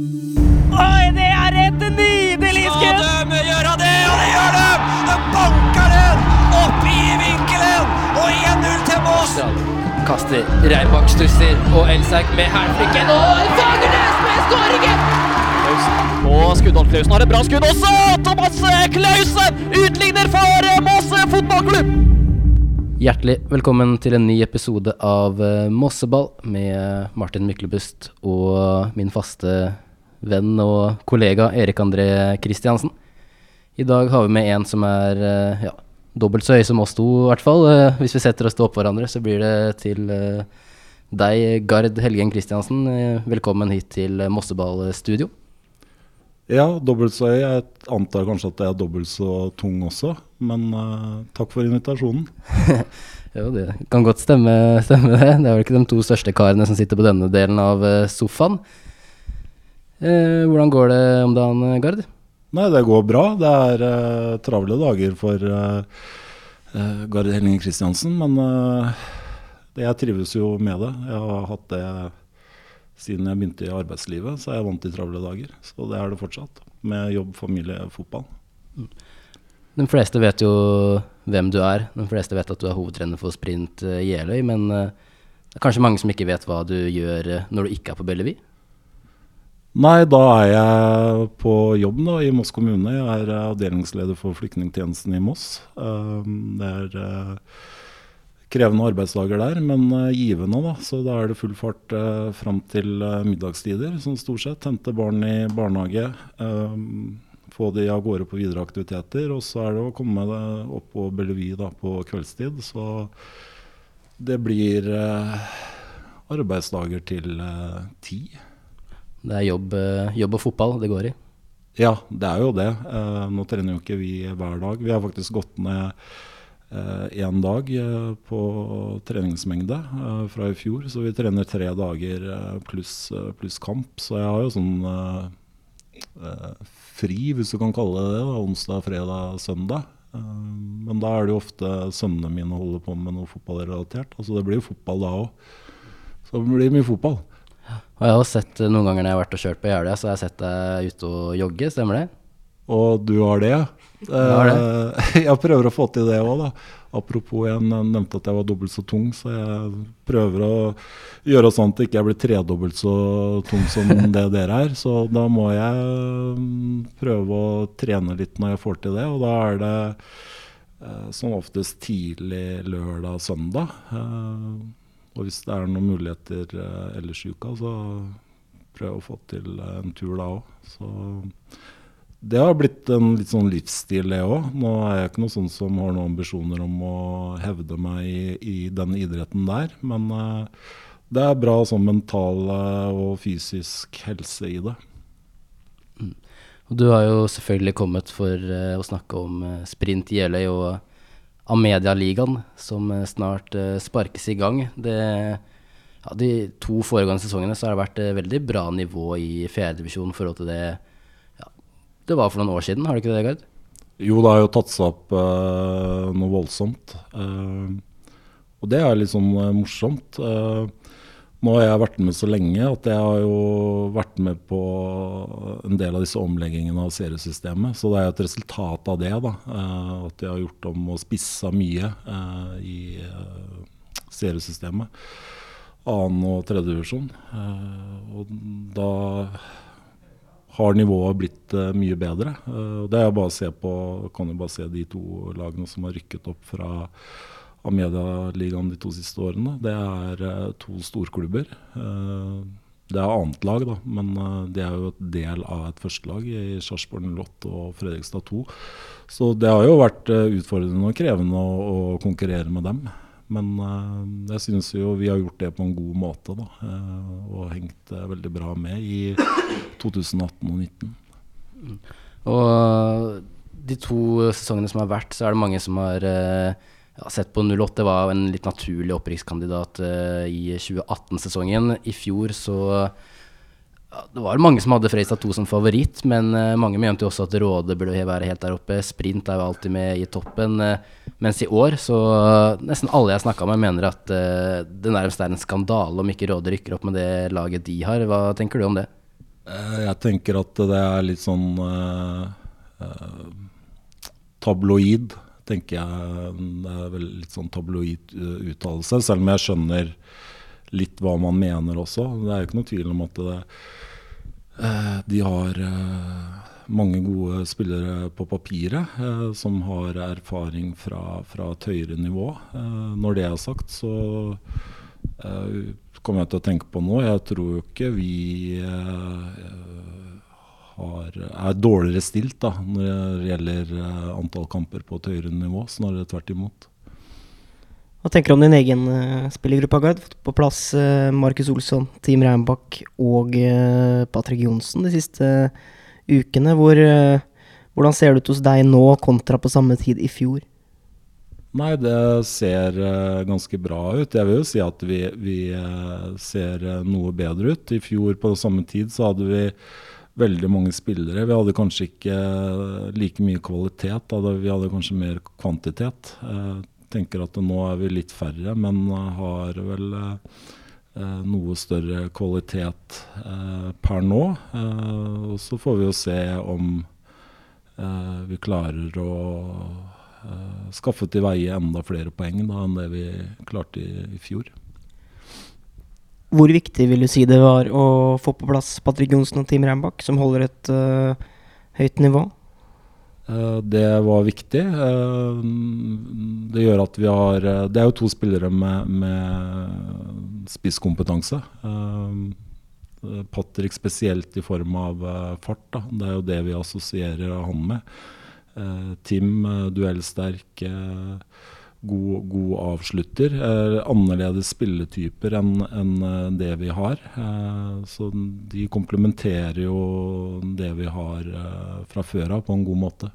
Oi, det er et nydelig skudd! Skal de gjøre det, og det gjør de! De banker den opp i vinkelen, og 1-0 til Moss. Kaster Reibak stusser, og Elsak med hælflikken. Og Fagernes med skåringen! Og Skuddal Klausen har et bra skudd også! Thomas Klausen utligner for Moss fotballklubb! Hjertelig velkommen til en ny episode av eh, Mosseball med Martin Myklebust og min faste venn og kollega Erik André Kristiansen. I dag har vi med en som er eh, ja, dobbelt så høy som oss to, i hvert fall. Eh, Hvis vi setter oss til oppå hverandre, så blir det til eh, deg, Gard Helgen Kristiansen. Velkommen hit til Mosseballstudio. Ja, dobbelt så høy. Jeg antar kanskje at jeg er dobbelt så tung også. Men uh, takk for invitasjonen. Jo, det kan godt stemme, stemme det. Det er vel ikke de to største karene som sitter på denne delen av sofaen. Eh, hvordan går det om dagen, Gard? Nei, det går bra. Det er eh, travle dager for eh, Gard Helling Kristiansen. Men eh, det, jeg trives jo med det. Jeg har hatt det siden jeg begynte i arbeidslivet, så er jeg vant til travle dager. Så det er det fortsatt. Med jobb, familie, fotball. De fleste vet jo hvem du er. De fleste vet at du er hovedtrener for Sprint eh, Jeløy, men eh, det er kanskje mange som ikke vet hva du gjør eh, når du ikke er på Bellevue? Nei, da er jeg på jobb da, i Moss kommune. Jeg er eh, avdelingsleder for flyktningtjenesten i Moss. Um, det er eh, krevende arbeidsdager der, men eh, givende. da, Så da er det full fart fram til middagstider, sånn stort sett. Hente barn i barnehage. um, få de av gårde på videre aktiviteter. Og så er det å komme opp på Bellevue da, på kveldstid. Så det blir arbeidsdager til ti. Det er jobb, eh, jobb og fotball det går i. Ja, det er jo det. Eh, nå trener jo ikke vi hver dag. Vi har faktisk gått ned én dag eh, på treningsmengde fra i fjor. Så vi trener tre dager pluss pluss kamp. Så jeg har jo sånn fri, hvis du kan kalle det det. Da, onsdag, fredag, søndag. Men da er det jo ofte sønnene mine holder på med noe fotballrelatert. Altså det blir jo fotball da òg. Så det blir mye fotball. Og jeg har også sett eh, noen ganger når jeg har vært og kjørt på Jeløya, så har jeg sett deg ute og jogge, stemmer det? Og du har det, ja. har det. jeg prøver å få til det òg, da. Apropos, jeg nevnte at jeg var dobbelt så tung, så jeg prøver å gjøre sånn at jeg ikke blir tredobbelt så tung som det dere er. Så da må jeg mm, prøve å trene litt når jeg får til det, og da er det eh, som oftest tidlig lørdag-søndag. Og hvis det er noen muligheter eh, ellers i uka, så prøv å få til eh, en tur da òg. Så det har blitt en litt sånn livsstil, det òg. Nå er jeg ikke noe sånn som har noen ambisjoner om å hevde meg i, i den idretten der. Men uh, det er bra sånn mental og fysisk helse i det. Og du har jo selvfølgelig kommet for uh, å snakke om uh, sprint i Jeløy og Amedia-ligaen, som eh, snart eh, sparkes i gang. Det, ja, de to foregående sesongene så har det vært et veldig bra nivå i fjerdedivisjon i forhold til det ja, det var for noen år siden, har det ikke det, Gard? Jo, det har jo tatt seg opp uh, noe voldsomt. Uh, og det er litt sånn uh, morsomt. Eh, nå har jeg vært med så lenge at jeg har jo vært med på en del av disse omleggingene av seriesystemet. Så det er jo et resultat av det, da. eh, at jeg har gjort om og spissa mye eh, i eh, seriesystemet. Annen- og tredjedivisjon. Og da har nivået blitt mye bedre. Det er bare å se på, kan jo bare se de to lagene som har rykket opp fra Amedia-ligaen de to siste årene. Det er eh, to storklubber. Eh, det er annet lag, da, men de det er jo et del av et førstelag i Sarpsborg 08 og Fredrikstad 2. Så det har jo vært eh, utfordrende og krevende å, konkurrere med dem. Men eh, jeg syns jo vi har gjort det på en god måte, da. eh, og hengt eh, veldig bra med i 2018 og 2019. Og de to sesongene som har vært, så er det mange som har eh, ja, sett på 08. Det var en litt naturlig opprykkskandidat uh, i 2018-sesongen. I fjor så ja, Det var mange som hadde Freistad 2 som favoritt, men uh, mange mente jo også at Råde burde være helt der oppe. Sprint er jo alltid med i toppen. Uh, mens i år så eh, nesten alle jeg snakka med, mener at eh, det nærmest er en skandale om ikke Råde rykker opp med det laget de har. Hva tenker du om det? Eh, Jeg tenker at det er litt sånn eh, eh, tabloid, tenker jeg. Det er vel litt sånn tabloid eh, uttalelse, selv om jeg skjønner litt hva man mener også. Det er jo ikke noe tvil om at det, eh, de har eh, mange gode spillere på papiret som har erfaring fra, fra et høyere nivå. Når det er sagt, så kommer jeg til å tenke på noe. Jeg tror jo ikke vi har, er dårligere stilt da, når det gjelder eh, antall kamper på et høyere nivå. Snarere tvert imot. Hva tenker du om din egen uh, spillergruppe, Gard? Fått på plass uh, Markus Olsson, Team Reinbakk og uh, Patrick Johnsen de siste eh, ukene. Hvor, eh, hvordan ser det ut hos deg nå kontra på samme tid i fjor? Nei, det ser eh, ganske bra ut. Jeg vil jo si at vi, vi eh, ser eh, noe bedre ut. I fjor på samme tid så hadde vi veldig mange spillere. Vi hadde kanskje ikke eh, like mye kvalitet, da. vi hadde kanskje mer kvantitet. Jeg tenker at nå er vi litt færre, men eh, har vel eh, eh, noe større kvalitet eh, per nå. Eh, og så får vi jo se om eh, vi klarer å eh, skaffe til veie enda flere poeng da, enn det vi klarte i, i fjor. Hvor viktig vil du si det var å få på plass Patrick Johnsen og Team Reinbakk, som holder et uh, høyt nivå? Eh, Det var viktig. Eh, Det gjør at vi har Det er jo to spillere med, med spisskompetanse. Patrick spesielt i form av fart. Da. Det er jo det vi assosierer han med. Tim duellsterk, god, god avslutter. Eh, Annerledes spilletyper enn enn, eh, det vi har. Eh, Så de komplementerer jo det vi har fra før av på en god måte.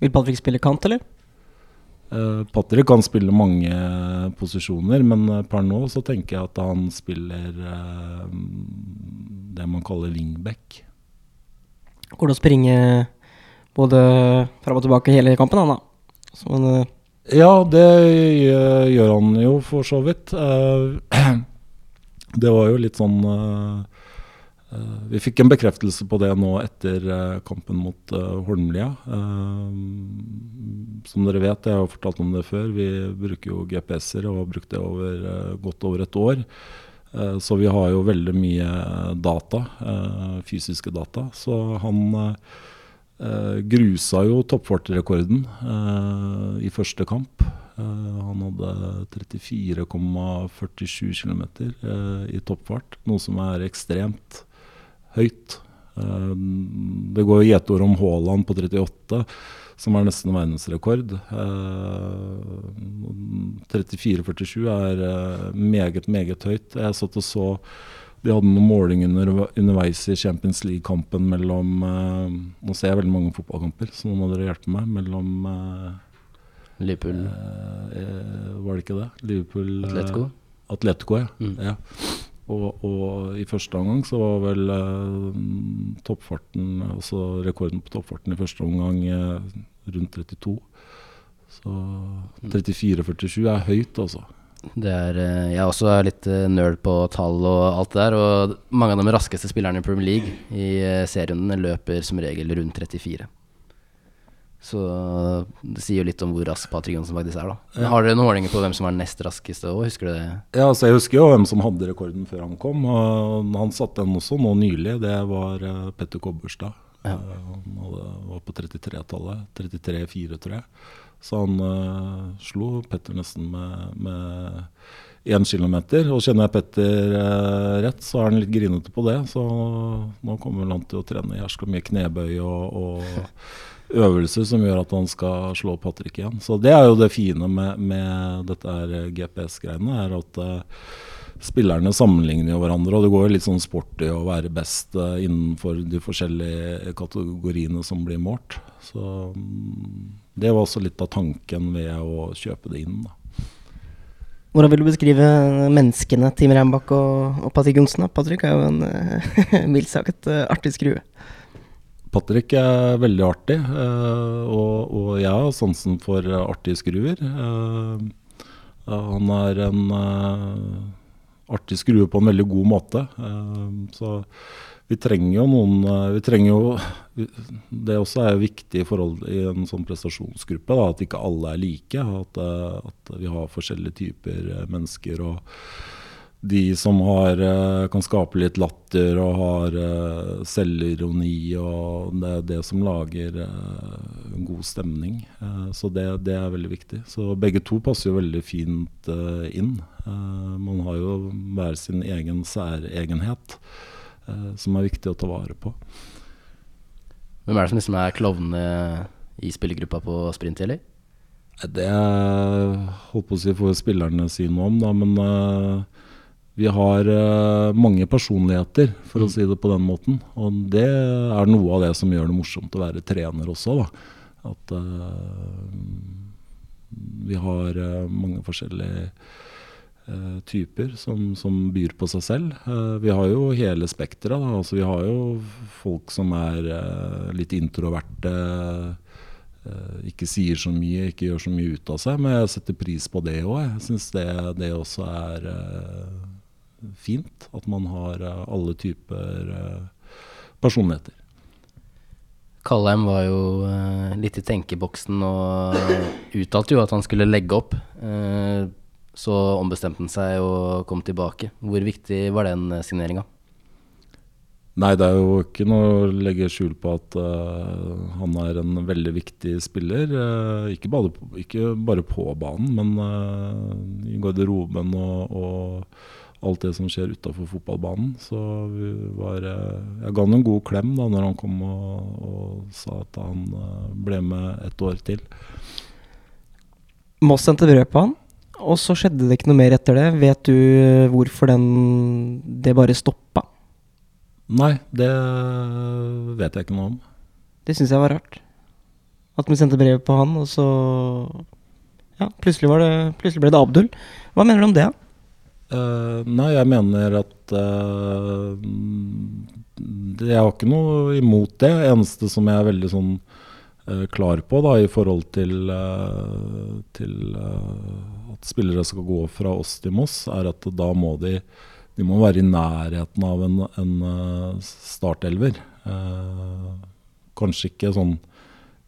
Vil Patrick spille kant, eller? Patrick kan spille mange posisjoner, men per nå så tenker jeg at han spiller det man kaller wingback. Går det å springe både fram og tilbake hele kampen, han da? Som eh, Ja, det gjør, han jo for så vidt. Eh, det var jo litt sånn eh, eh, Vi fikk en bekreftelse på det nå etter kampen mot Holmlia. Som dere vet, jeg har jo fortalt om det før, vi bruker jo GPS-er og har brukt det over godt over et år. Så vi har jo veldig mye data, fysiske data. Så han grusa jo toppfartrekorden eh, i første kamp. Eh, han hadde 34,47 km eh, i toppfart, noe som er ekstremt høyt. Eh, det går gjetord om Haaland på 38, som er nesten verdensrekord. Eh, 34,47 er eh, meget, meget høyt. Jeg satt og så de hadde noen målinger under, underveis i Champions League-kampen mellom eh, Nå ser jeg veldig mange fotballkamper, så nå må dere hjelpe meg. Mellom eh, Liverpool, eh, Var det ikke det? Liverpool eh, Atletico. Atletico, ja. Mm. ja. Og, og i første omgang så var vel eh, toppfarten, altså rekorden på toppfarten i første omgang eh, rundt 32. Så 34-47 er høyt, altså. Er, eh, jeg også er litt eh, nerd på tall og alt det der. Og mange av de raskeste spillerne i Premier League i eh, serien løper som regel rundt 34. Så det sier jo litt om hvor rask Patrick Johnsen faktisk er, da. Men Har dere noen målinger på hvem som er nest raskeste òg, husker du det? Ja, altså Jeg husker jo hvem som hadde rekorden før han kom. og Han satte den også nå nylig. Det var Petter Kobberstad. Ja. Han var på 33-tallet. 33-4, tror jeg. Så han uh, slo Petter nesten med, én kilometer. Og kjenner jeg Petter uh, rett, så er han litt grinete på det. Så nå kommer han til å trene jæskla mye knebøy og, og øvelser som gjør at han skal slå Patrick igjen. Så det er jo det fine med, med dette her GPS-greiene, er at uh, spillerne sammenligner jo hverandre. Og det går jo litt sånn sporty å være best eh, innenfor de forskjellige kategoriene som blir målt. Så mm, det var også litt av tanken ved å kjøpe det inn. da. Hvordan vil du beskrive menneskene Team Reinbakk og, og Patrick Johnsen? Patrick er jo en eh, mildt sagt eh, artig skrue. Patrick er veldig artig, eh, og, og jeg har sansen for artige skruer. Han er en artig skrue på en veldig god måte. Så vi trenger jo noen eh, Vi trenger jo Det også er jo viktig i forhold i en sånn prestasjonsgruppe, da, at ikke alle er like. At, eh, at vi har forskjellige typer eh, mennesker. og de som har, kan skape litt latter og har selvironi, og det er det som lager god stemning. Så det, det, er veldig viktig. Så begge to passer jo veldig fint inn. Man har jo hver sin egen særegenhet. Eh, som er viktig å ta vare på. Hvem er det som liksom er klovnene i spillergruppa på sprint, eller? Det holdt på å si får spillerne si noe om, da, men uh, vi har uh, mange personligheter, for mm. å si det på den måten. Og det er noe av det som gjør det morsomt å være trener også. Da. At uh, vi har mange forskjellige typer som, som, byr på seg selv. Uh, vi har jo hele spekteret. Altså, vi har jo folk som er uh, litt introverte, ikke sier så mye, ikke gjør så mye ut av seg. Men jeg setter pris på det òg. Jeg syns det, det, også er fint. At man har alle typer personligheter. Kallheim var jo litt i tenkeboksen og uttalte jo at han skulle legge opp. Så ombestemte han seg og kom tilbake. Hvor viktig var den eh, signeringa? Nei, det er jo ikke noe å legge skjul på at uh, han er en veldig viktig spiller. Uh, ikke, bare, ikke, bare, på banen, men uh, i garderoben og, og, alt det som skjer utafor fotballbanen. Så var, jeg ga han en god klem da når han kom og, og sa at han ble med et år til. Moss sendte brød på han? Og så skjedde det ikke noe mer etter det. Vet du eh, hvorfor den, det bare stoppa? Nei, det vet jeg ikke noe om. Det syns jeg var rart. At vi sendte brev på han, og så Ja, plutselig, det, plutselig ble det Abdul. Hva mener du om det? Uh, nei, jeg mener at uh, Jeg har ikke noe imot det. Eneste som jeg er veldig sånn klar på da, i forhold til, til at spillere skal gå fra oss til Moss, er at da må de, de må være i nærheten av en, en startelver. Kanskje ikke sånn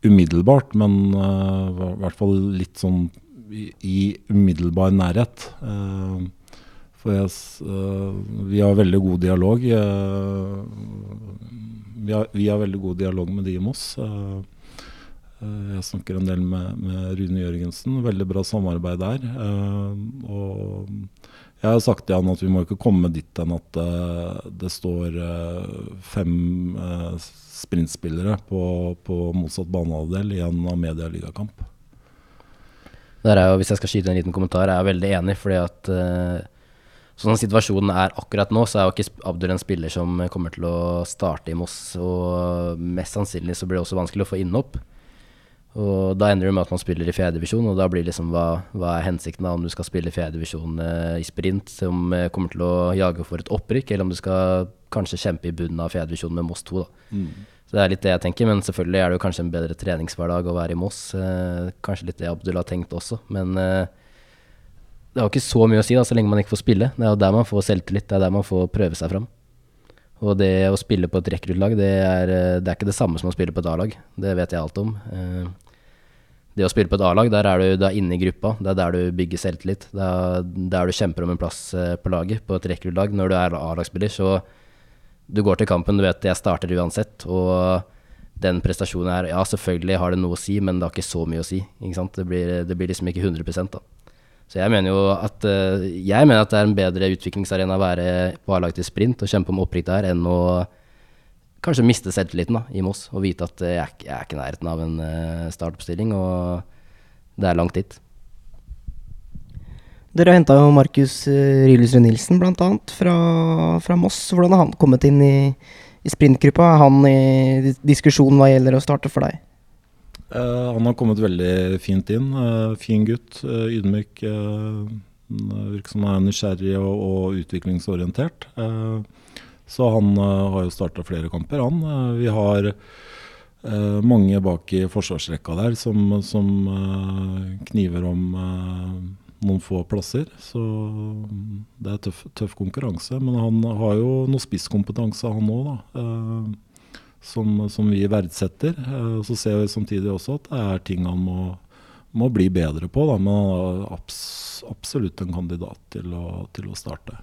umiddelbart, men i hvert fall litt sånn i, i umiddelbar nærhet. for jeg, vi har veldig god dialog. Vi har, vi, har, veldig god dialog med de i Moss. Eh, jeg snakker en del med, med, Rune Jørgensen. Veldig bra samarbeid der. Uh, og jeg har sagt til han at vi må ikke komme dit enn at uh, det står fem sprintspillere på, på motsatt banehalvdel i en Amedia-ligakamp. Der er jo, Hvis jeg skal skyte en liten kommentar, er jeg veldig enig. fordi at Sånn situasjonen er akkurat nå, så er jo ikke Abdur en spiller som kommer til å starte i Moss. Og mest sannsynlig så blir det også vanskelig å få innhopp. Og da ender det med at man spiller i fjerdedivisjon, og da blir liksom hva, hva er hensikten da om du skal spille i fjerdedivisjon eh, i sprint, som eh, kommer til å jage for et opprykk, eller om du skal kanskje kjempe i bunnen av fjerdedivisjon med Moss 2, da. Mm. Så det er litt det jeg tenker, men selvfølgelig er det jo kanskje en bedre treningshverdag å være i Moss. Eh, kanskje litt det Abdul har tenkt også, men eh, det har ikke så mye å si da, så lenge man ikke får spille. Det er jo der man får selvtillit, det er der man får prøve seg fram. Og det å spille på et rekruttlag, det, eh, det, er ikke det samme som å spille på et A-lag. Det vet jeg alt om. Eh, det å spille på et A-lag, der er du da inne i gruppa. Det er der du bygger selvtillit. Det er der du kjemper om en plass eh, på laget, på et rekruttlag. Når du er A-lagsspiller, så du går til kampen, du vet jeg starter uansett. Og den prestasjonen her, ja selvfølgelig har det noe å si, men det har ikke så mye å si. Det blir, det, blir, liksom ikke 100 da. Så jeg mener jo at uh, Jeg mener at det er en bedre utviklingsarena å være på A-lag til sprint og kjempe om opprykk der, enn å kanskje miste selvtilliten da, i Moss og vite at jeg, jeg, er ikke i nærheten av en uh, startoppstilling, og det er langt dit. Dere har henta jo Markus Rylusrud Nilsen bl.a. Fra, fra Moss. Hvordan har han kommet inn i, i sprintgruppa? Er han i diskusjon hva gjelder å starte for deg? Uh, han har kommet veldig fint inn. Uh, fin gutt, uh, ydmyk. Virker som han er nysgjerrig og, og utviklingsorientert. så han har jo starta flere kamper, han. vi har mange bak i forsvarsrekka der som, som kniver om noen få plasser. Så mm, det er tøff, tøff konkurranse. Men han har jo noe spisskompetanse, han òg, da. Som, som, vi verdsetter. Eh, så ser vi samtidig også at det er ting han må, må bli bedre på. Da. Men han er abs, absolutt en kandidat til å, til å starte.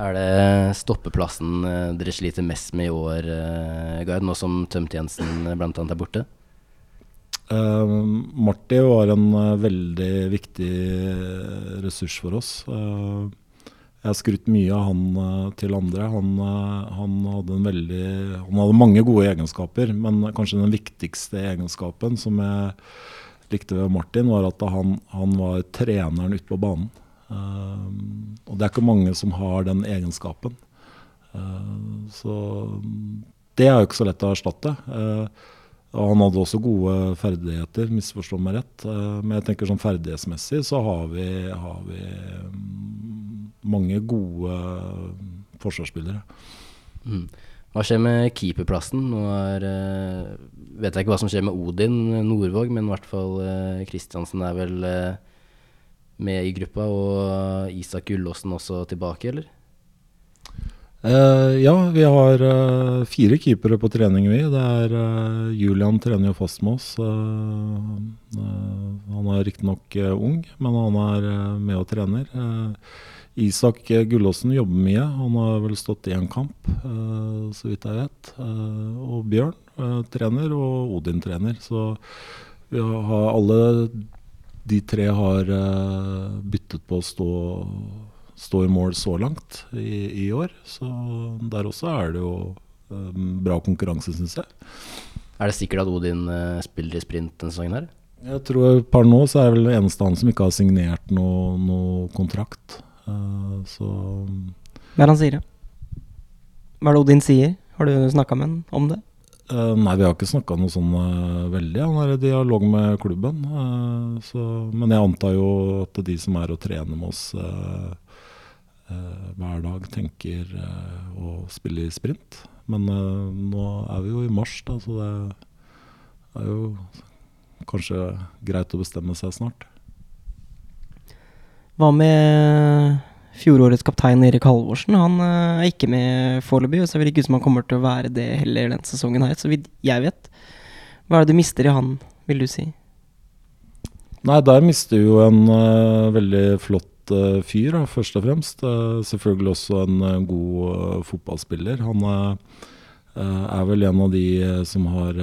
Er det stoppeplassen eh, dere sliter mest med i år, eh, Gard, nå som Tømt Jensen bl.a. er borte? Uh, Marty var en veldig viktig ressurs for oss. Uh, jeg har skrytt mye av han til andre. Han, han, hadde veldig, han, hadde mange gode egenskaper, men kanskje den viktigste egenskapen som jeg likte ved Martin, var at han, han var treneren ute på banen. og det er ikke mange som har den egenskapen. så det er jo ikke så lett å erstatte. Og han hadde også gode ferdigheter, misforstå meg rett. Eh, men jeg tenker sånn ferdighetsmessig så har vi, har vi mange gode forsvarsspillere. Mm. Hva skjer med keeperplassen? Nå er, eh, vet jeg ikke hva som skjer med Odin Nordvåg, men i hvert fall Kristiansen eh, er vel med i gruppa. Og Isak Gullåsen også tilbake, eller? Uh, ja, vi har uh, fire keepere på trening, vi. Det er uh, Julian trener jo fast med oss. han er riktignok uh, ung, men han er med og trener. Isak Gullåsen jobber mye. Han har vel stått i én kamp, så vidt jeg vet. og Bjørn trener, og Odin trener. Så vi har alle de tre har byttet på å stå stå i mål så langt i, i, år. Så der også er det jo bra konkurranse, syns jeg. Er det sikkert at Odin spiller i sprint denne sesongen her? Jeg tror per nå så er det vel eneste han som ikke har signert noe, noe kontrakt. Uh, så Hva er det han sier, da? Hva er det Odin sier? Har du snakka med han om det? Uh, nei, vi har ikke snakka noe sånn uh, veldig. Han er i dialog med klubben. Så, men jeg antar jo at de som er og trener med oss, Eh, hver dag tenker eh, å spille i sprint. Men eh, nå er vi jo i mars, da, så det er jo kanskje greit å bestemme seg snart. Hva med fjorårets kaptein Erik Halvorsen? Han er ikke med foreløpig, og ser det ikke ut som han kommer til å være det heller denne sesongen her, så vidt jeg vet. Hva er det du mister i han, vil du si? Nei, der mister jo en uh, veldig flott uh, fyr, da, først og fremst. Uh, selvfølgelig også en god fotballspiller. Han er vel en av de som har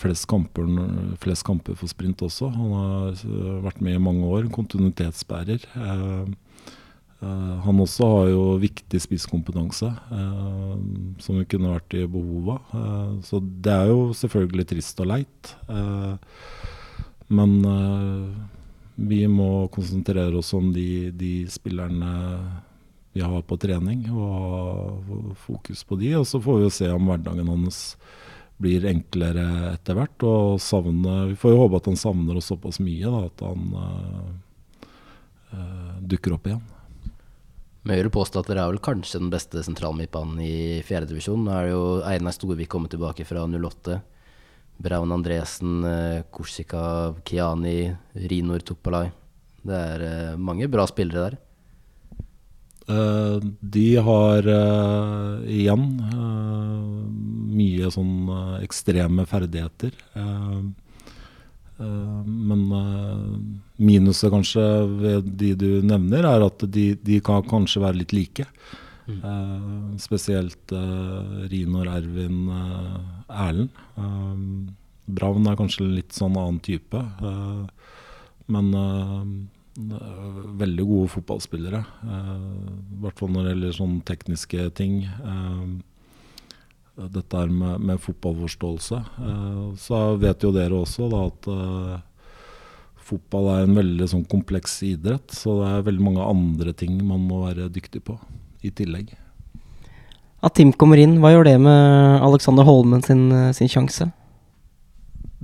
flest kamper, flest kamper, for sprint også. Han har vært med i mange år, kontinuitetsbærer. han også har jo viktig spisskompetanse, som vi kunne vært i behov av. så det er jo selvfølgelig trist og leit. men vi må konsentrere oss om de, de spillerne vi har på trening, og ha fokus på de. Og så får vi jo se om hverdagen hans blir enklere etter hvert. Og savne, vi får jo håpe at han savner oss såpass mye da, at han uh, uh, dukker opp igjen. Men jeg vil påstå at dere er vel kanskje den beste sentralmidtbanen i fjerdedivisjon. Nå er det jo Einar Storvik kommet tilbake fra 08. Braun Andresen, eh, Korsika, Kiani, Rinor Topalai. Det er mange bra spillere der. Uh, de har uh, igjen mye sånn ekstreme ferdigheter. men minuset kanskje ved de du nevner, er at de, de kan kanskje være litt like. Uh, spesielt Rinor, Ervin, Erlend. Braun er kanskje litt sånn annen type. men veldig gode fotballspillere. I hvert fall når det gjelder sånne tekniske ting. dette er med, med fotballforståelse. så vet jo dere også da at fotball er en veldig sånn kompleks idrett. Så det er veldig mange andre ting man må være dyktig på i tillegg. At Tim kommer inn, hva gjør det med Alexander Holmen sin, sin sjanse?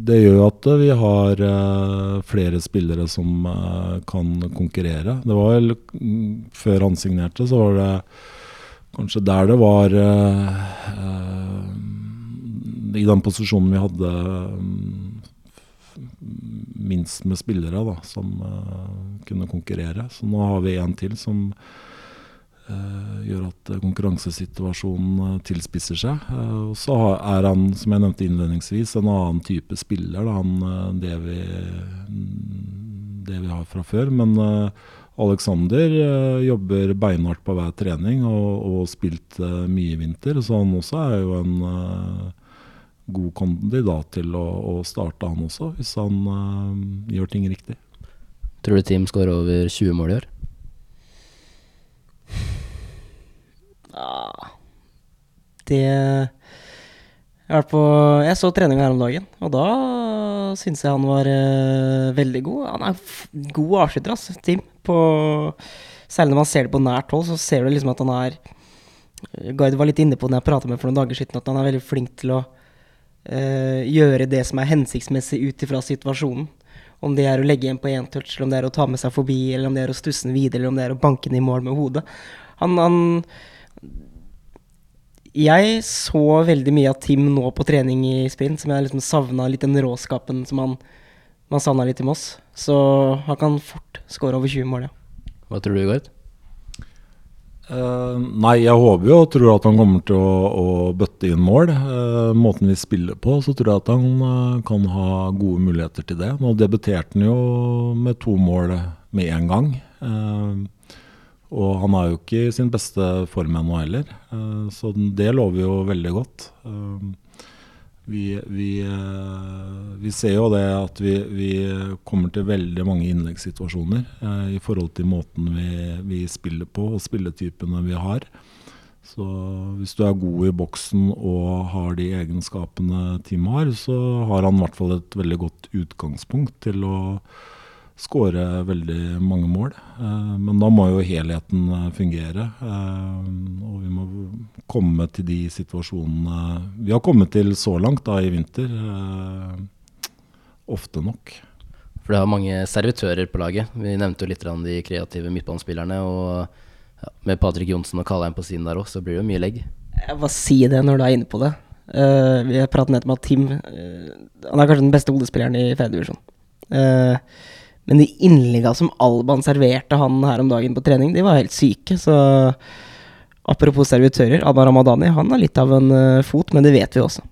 Det gjør at vi har uh, flere spillere som uh, kan konkurrere. Det var vel mm, Før han signerte, så var det kanskje der det var uh, I den posisjonen vi hadde um, minst med spillere da, som eh, kunne konkurrere. Så nå har vi en til som eh, gjør at konkurransesituasjonen eh, tilspisser seg. Eh, og så er han, som jeg nevnte innledningsvis, en annen type spiller da, enn eh, det, vi, det vi har fra før. Men eh, Alexander eh, jobber beinhardt på hver trening og, og spilt eh, mye i vinter, så han også er jo en eh, god kandidat til å, å starte, han også, hvis han eh, gjør ting riktig. Tror du Team skårer over 20 mål i år? Det jeg, har på, jeg så treninga her om dagen, og da syns jeg han var uh, veldig god. Han er god avslutter, ass, Tim. På, særlig når man ser det på nært hold, så ser du liksom at han er Gard var litt inne på det jeg prata med for noen dager siden, at han er veldig flink til å uh, gjøre det som er hensiktsmessig ut ifra situasjonen. Om det er å legge igjen på én touch, eller om det er å ta med seg forbi, eller om det er å stusse den videre, eller om det er å banke den i mål med hodet. Han, han Jeg så veldig mye av Tim nå på trening i sprint, som jeg liksom savna litt den råskapen som han man savna litt i Moss. Så han kan fort skåre over 20 mål, ja. Hva tror du, Gard? Uh, nei, jeg håper jo og tror at han kommer til å, å bøtte inn mål. Uh, måten vi spiller på, så tror jeg at han uh, kan ha gode muligheter til det. Nå debuterte han jo med to mål med en gang. Eh, og han er jo ikke i sin beste form ennå heller, eh, så det lover jo veldig godt. Eh, vi, vi, eh, vi ser jo det at vi, vi kommer til veldig mange innleggssituasjoner i forhold til måten vi, vi spiller på og spilletypene vi har. Så hvis du er god i boksen og har de egenskapene Tim har, så har han i hvert fall et veldig godt utgangspunkt til å skåre veldig mange mål. Eh, men da må jo helheten eh, fungere. eh, Og vi må komme til de situasjonene vi har kommet til så langt da i vinter. eh, Ofte nok. For det har mange servitører på laget. Vi nevnte jo litt grann de kreative midtbanespillerne. Og med Patrick Johnsen og Kalheim på siden der òg, så blir det jo mye legg. Jeg bare si det når du er inne på det. Eh, vi har pratet nettopp om at Tim Han er kanskje den beste hodespilleren i fjerdedivisjon. Uh, men de innlegga som Alban serverte han her om dagen på trening, de var helt syke. Så apropos servitører, Alban Ramadani han har litt av en eh, fot, men det vet vi også.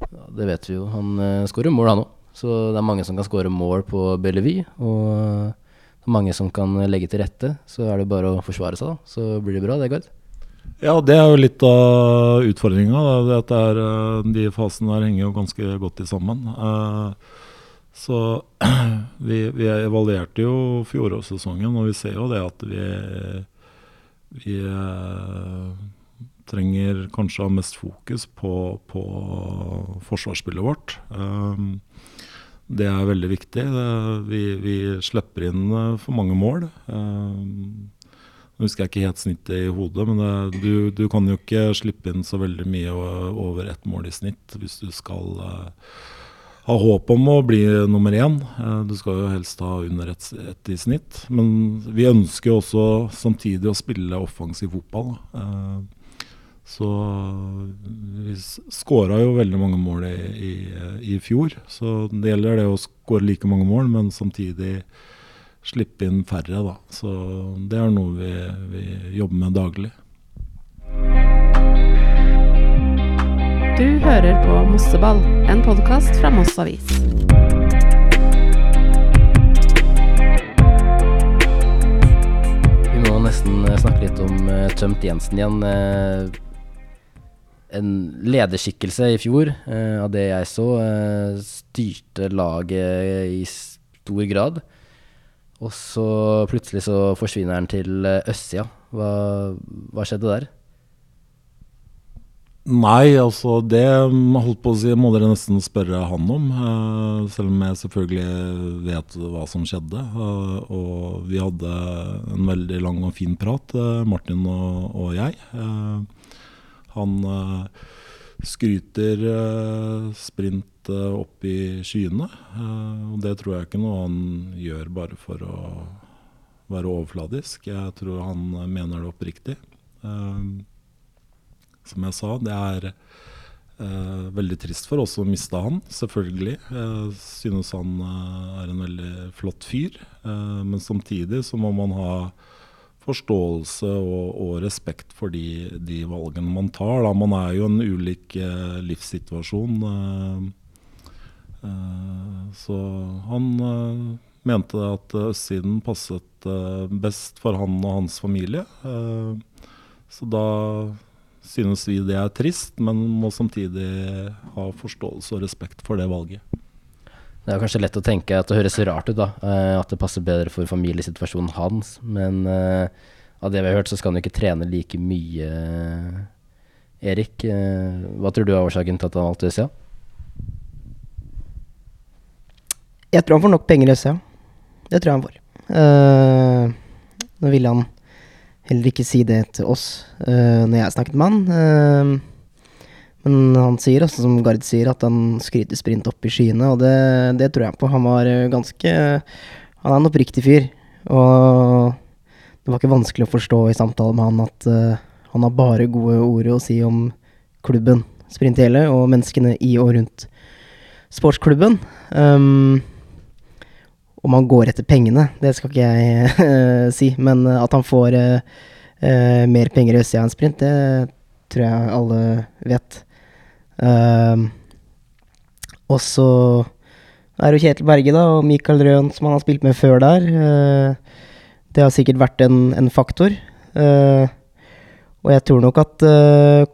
Ja, det vet vi jo. Han uh, skårer mål, han òg. Så det er mange som kan skåre mål på Bellevue. Og eh, det er mange som kan legge til rette. Så er det bare å forsvare seg, da. Så blir det bra, det, Gard. Ja, det er jo litt av utfordringa. De fasene der henger jo ganske godt i sammen. Eh, Så vi, vi evaluerte jo fjorårssesongen, og vi ser jo det at vi, vi eh, trenger kanskje ha mest fokus på, på forsvarsspillet vårt. Eh, Det er veldig viktig. Vi, vi slipper inn eh, for mange mål. Eh, Nå husker jeg ikke helt snittet i hodet, men det, du, du kan jo ikke slippe inn så veldig mye over ett mål i snitt hvis du skal eh, ha håp om å bli nummer én. Eh, du skal jo helst ha under ett et i snitt. Men vi ønsker jo også samtidig å spille offensiv fotball. Eh, så vi skåra jo veldig mange mål i, i, i fjor. Så det gjelder det å skåre like mange mål, men samtidig slippe inn færre, da. Så det er noe vi, vi jobber med daglig. Du hører på Mosseball, en podkast fra Moss Avis. Vi må nesten eh, snakke litt om uh, Tømt Jensen igjen. Eh, en lederskikkelse i fjor, eh, av det jeg så, eh, styrte laget i stor grad. Og så plutselig så forsvinner han til uh, østsida. Hva, hva skjedde der? Nei, altså det holdt på å si, må dere nesten spørre han om. eh, selv om jeg selvfølgelig vet hva som skjedde. eh, og vi hadde en veldig lang og fin prat, eh, Martin og, og jeg. Han skryter sprint opp i skyene. og det tror jeg ikke noe han gjør bare for å være overfladisk. Jeg tror han mener det oppriktig. Som jeg sa, det er Eh, veldig trist for oss å miste han, selvfølgelig. Jeg synes han eh, er en veldig flott fyr. Eh, men samtidig så må man ha forståelse og, og respekt for de, de, valgene man tar. Da. Man er jo en ulik eh, livssituasjon. Eh, eh, så han mente at østsiden passet best for han og hans familie. så da synes vi det er trist, men må samtidig ha forståelse og respekt for det valget. Det er kanskje lett å tenke at det høres rart ut, da. Uh, at det passer bedre for familiesituasjonen hans. Men uh, av det vi har hørt, så skal han jo ikke trene like mye. Erik, uh, hva tror du er årsaken til at han valgte USA? Jeg tror han får nok penger i USA. Det tror jeg han får. nå ville han heller ikke si det til oss når jeg snakket med han. Men han sier også, som Gard sier, at han skryter sprint opp i skyene, og det, det, tror jeg på. Han var eh, ganske Han er en oppriktig fyr. Og det var ikke vanskelig å forstå i samtale med han at uh, han har bare gode ord å si om klubben Sprint Hele og menneskene i og rundt sportsklubben. Um, om han går etter pengene, det skal ikke jeg uh, si, men at han får uh, mer penger i Østsida enn sprint, det tror jeg alle vet. Uh, og så er det Kjetil Berge da, og Mikael Røen som han har spilt med før der. Det har sikkert vært en, en faktor. Og jeg tror nok at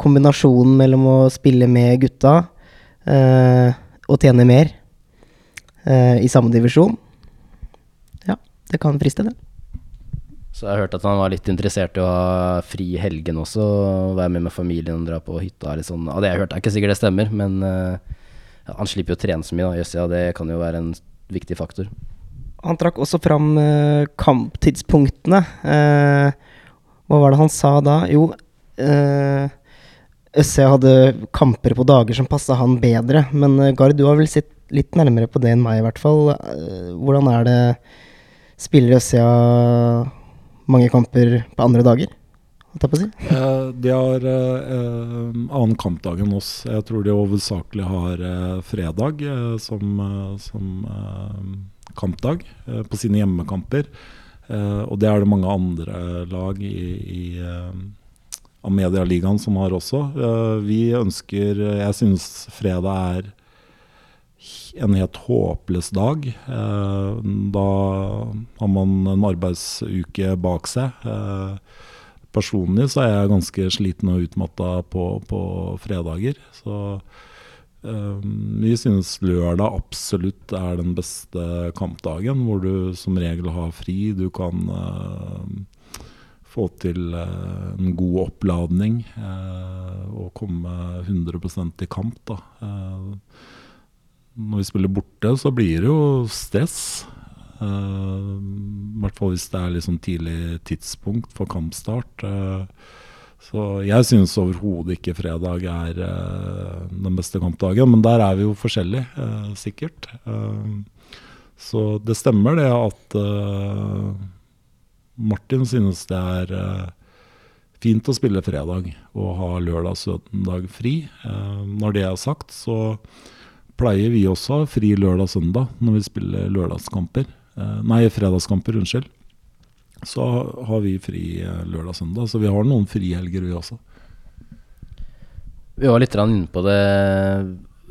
kombinasjonen mellom å spille med gutta og tjene mer i samme divisjon det kan friste, det. Så jeg har hørt at han var litt interessert i å ha fri i helgen også, være med med familien og dra på hytta. Eller sånn. Av det jeg har hørt, er ikke sikkert det stemmer, men uh, ja, han slipper jo å trene så mye. Yes, ja, det kan jo være en viktig faktor. Han trakk også fram uh, kamptidspunktene. Uh, hva var det han sa da? Jo, uh, Øsse hadde kamper på dager som passa han bedre. Men Gard, du har vel sett litt nærmere på det enn meg, i hvert fall. hvordan er det Spiller Østsida mange kamper på andre dager? Si. Eh, de har eh, annen kampdag enn oss. Jeg tror de hovedsakelig har eh, fredag eh, som, eh, som eh, kampdag på sine hjemmekamper. og det er det mange andre lag i, i av Medialigaen som har også. vi ønsker Jeg synes fredag er en helt håpløs dag. Eh, da har man en arbeidsuke bak seg. Eh, personlig så er jeg ganske sliten og utmatta på, på fredager. Så eh, vi synes lørdag absolutt er den beste kampdagen, hvor du som regel har fri. Du kan få til en god oppladning og komme 100% i kamp. da når vi spiller borte, så blir det jo stress. Uh, I hvert fall hvis det er litt sånn tidlig tidspunkt for kampstart. Uh, så jeg synes overhodet ikke fredag er uh, den beste kampdagen, men der er vi jo forskjellige, sikkert. så det stemmer det at Martin synes det er fint å spille fredag og ha lørdag og søndag fri. når det er sagt, så pleier vi også å ha fri lørdag og søndag når vi spiller lørdagskamper. Eh, nei, fredagskamper, unnskyld. Så har vi fri eh, lørdag og søndag, så vi har noen frihelger, vi også. Vi var litt inne på det.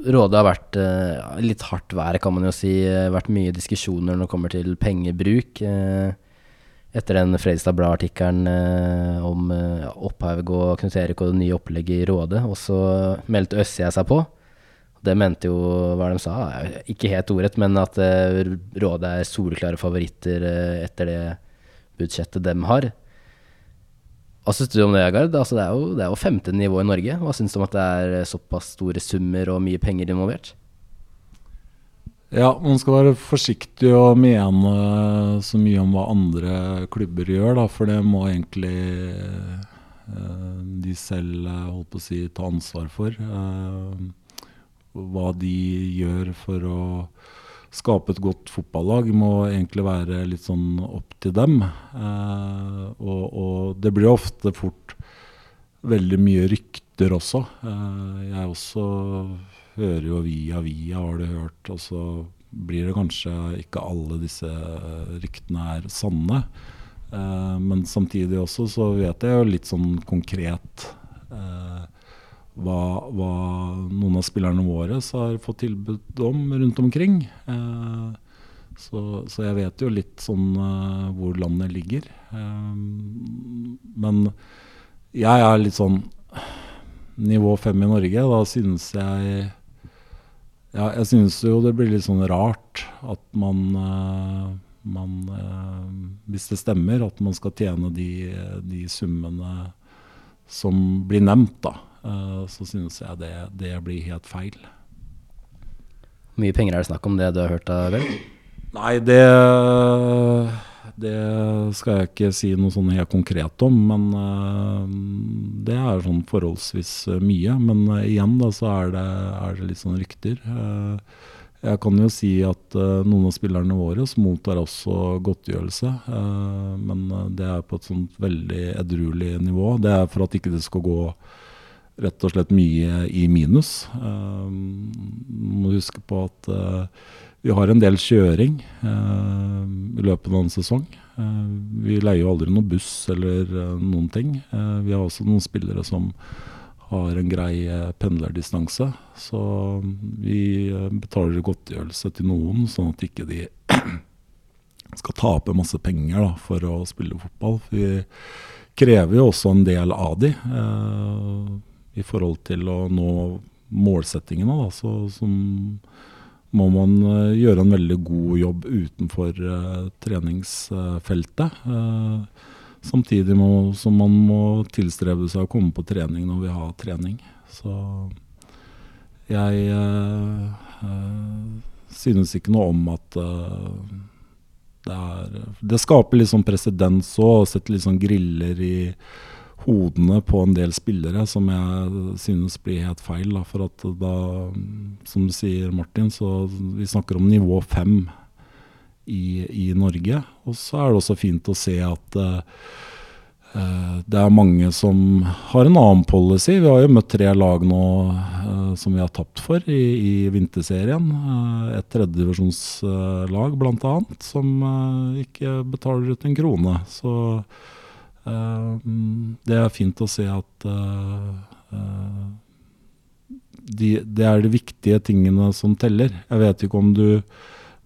Rådet har vært uh, litt hardt vær, kan man jo si. Vært mye diskusjoner når det kommer til pengebruk. Etter den Fredrikstad Blad-artikkelen om Opphaug og Knut Erik og det nye opplegget i Rådet. Og så meldte Øssia seg på. Det mente jo hva de sa, ikke helt ordrett, men at Råde Rådet er soleklare favoritter uh, etter det budsjettet de har. Hva syns du om det, Gard? Altså, det, er jo, det er jo femte nivå i Norge. Hva syns du om at det er eh, såpass store summer og mye penger involvert? Ja, man skal være forsiktig og mene så mye om hva andre klubber gjør, da, for det må egentlig de selv holdt på å si, ta ansvar for. Uh, hva de gjør for å skape et godt fotballag, må egentlig være litt sånn opp til dem. Eh, og, og, det blir ofte fort veldig mye rykter også. Eh, jeg også hører jo via via, har du hørt. Og så blir det kanskje ikke alle disse ryktene er sanne. Eh, men samtidig også så vet jeg jo litt sånn konkret eh, hva, hva, noen av spillerne våre har fått tilbud om rundt omkring. Eh, så, så, jeg vet jo litt sånn eh, hvor landet ligger. Eh, men jeg er litt sånn nivå fem i Norge. Da synes jeg Ja, jeg synes jo det blir litt sånn rart at man, uh, man uh, Hvis det stemmer at man skal tjene de, de summene som blir nevnt, da, så synes jeg det, det blir helt feil. Hvor mye penger er det snakk om det du har hørt av, Bell? Nei, det, det skal jeg ikke si noe sånn helt konkret om. Men uh, det er sånn forholdsvis mye. Men uh, igjen da, så er det, er det, litt sånn rykter. Uh, jeg kan jo si at noen av spillerne våre mottar også godtgjørelse. men det er på et sånt veldig edruelig nivå. Det er for at ikke det skal gå rett og slett mye i minus. Um, må huske på at vi har en del kjøring uh, i løpet av en sesong. Uh, vi leier jo aldri noen buss eller eh, noen ting. Eh, vi har også noen spillere som har en grei eh, pendlerdistanse. Så vi eh, betaler godtgjørelse til noen, sånn at ikke de skal tape masse penger da, for å spille fotball. For vi krever jo også en del av de i forhold til å nå målsettingene, da, så, så, må man uh, gjøre en veldig god jobb utenfor uh, treningsfeltet. Uh, samtidig må, som man må tilstrebe seg å komme på trening når vi har trening. Så jeg synes ikke noe om at det er Det skaper litt sånn presedens òg, å litt sånn griller i hodene på en del spillere som jeg synes blir helt feil. Da, for at da, som du sier Martin, så vi snakker om nivå fem i, i, Norge. Og så er det også fint å se at uh, det er mange som har en annen policy. Vi har jo møtt tre lag nå uh, som vi har tapt for i, i vinterserien. Uh, et tredjedivisjonslag uh, bl.a. som ikke betaler ut en krone. Så det er fint å se at eh, eh, de, det er de viktige tingene som teller. Jeg vet ikke om du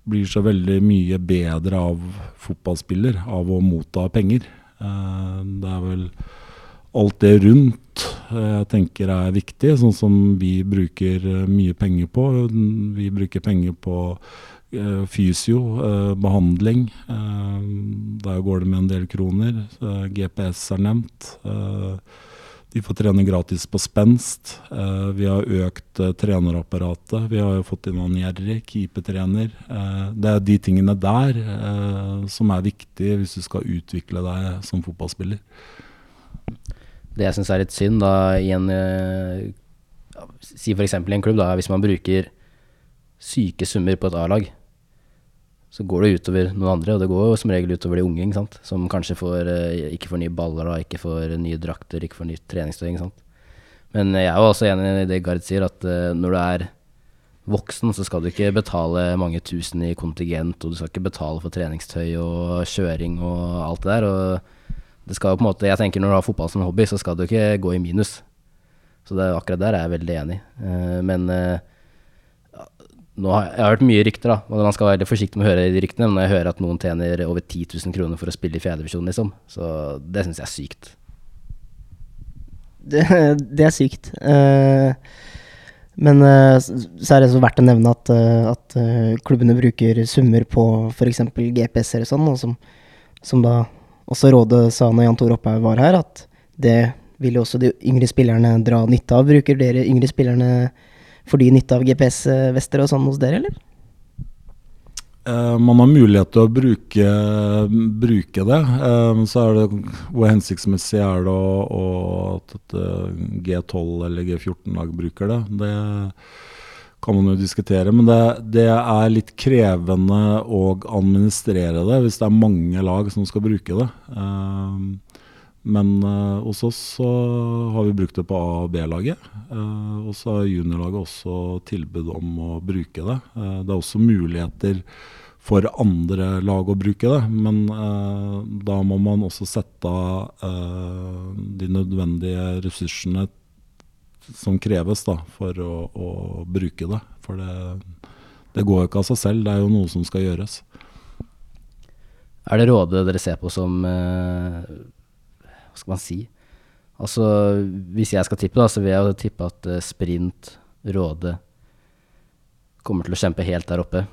blir så veldig mye bedre av fotballspiller av å motta penger. Det er vel alt det rundt jeg tenker er viktig, sånn som vi bruker mye penger på. Vi bruker penger på Eh, fysio, eh, behandling. Eh, der går det med en del kroner. GPS er nevnt. De får trene gratis på spenst. vi har økt trenerapparatet. Vi har jo fått inn han Jerry, keepertrener. det er de tingene der som er viktige hvis du skal utvikle deg som fotballspiller. Det jeg syns er litt synd, da, i en Si f.eks. i en klubb, da, hvis man bruker syke summer på et A-lag, så går det utover noen andre, og det går jo som regel utover de unge, ikke sant? som kanskje får, eh, ikke får nye baller, ikke får nye drakter, ikke får nytt treningstøy. Ikke sant? Men jeg er jo også enig i det Gard sier, at uh, når du er voksen, så skal du ikke betale mange tusen i kontingent, og du skal ikke betale for treningstøy og kjøring og alt det der. Og det skal jo på en måte, jeg tenker Når du har fotball som hobby, så skal du ikke gå i minus. Så det, akkurat der er jeg veldig enig. Uh, men nå har, jeg har hørt mye rykter, da, og man skal være forsiktig med å høre de ryktene, men når jeg hører at noen tjener over 10 000 kroner for å spille i fjerdedivisjon, liksom, så det syns jeg er sykt. Det, det er sykt. Uh, men uh, så er det så verdt å nevne at, uh, at klubbene bruker summer på f.eks. GPS-er og sånn, og som, som, da også Rådet sa når Jan Tor Opphaug var her, at det vil jo også de yngre spillerne dra nytte av. Bruker dere yngre spillerne Får de nytte av GPS-vester og sånn hos dere, eller? Uh, man har mulighet til å bruke, bruke det. Uh, så er det hvor hensiktsmessig er det å, at et G12 eller G14-lag bruker det. Det kan man jo diskutere. Men det, det, er litt krevende å administrere det hvis det er mange lag som skal bruke det. Men uh, hos oss så har vi brukt det på A- og B-laget. Uh, og så har juniorlaget også tilbud om å bruke det. Uh, det er også muligheter for andre lag å bruke det, men da må man også sette av de nødvendige ressursene som kreves da, for å, å bruke det. For det, det går jo ikke av seg selv, det er jo noe som skal gjøres. Er det rådet dere ser på som Hva skal man si? Altså, hvis jeg skal tippe, da, så vil jeg jo tippe at eh, sprint, Råde, kommer til å kjempe helt der oppe.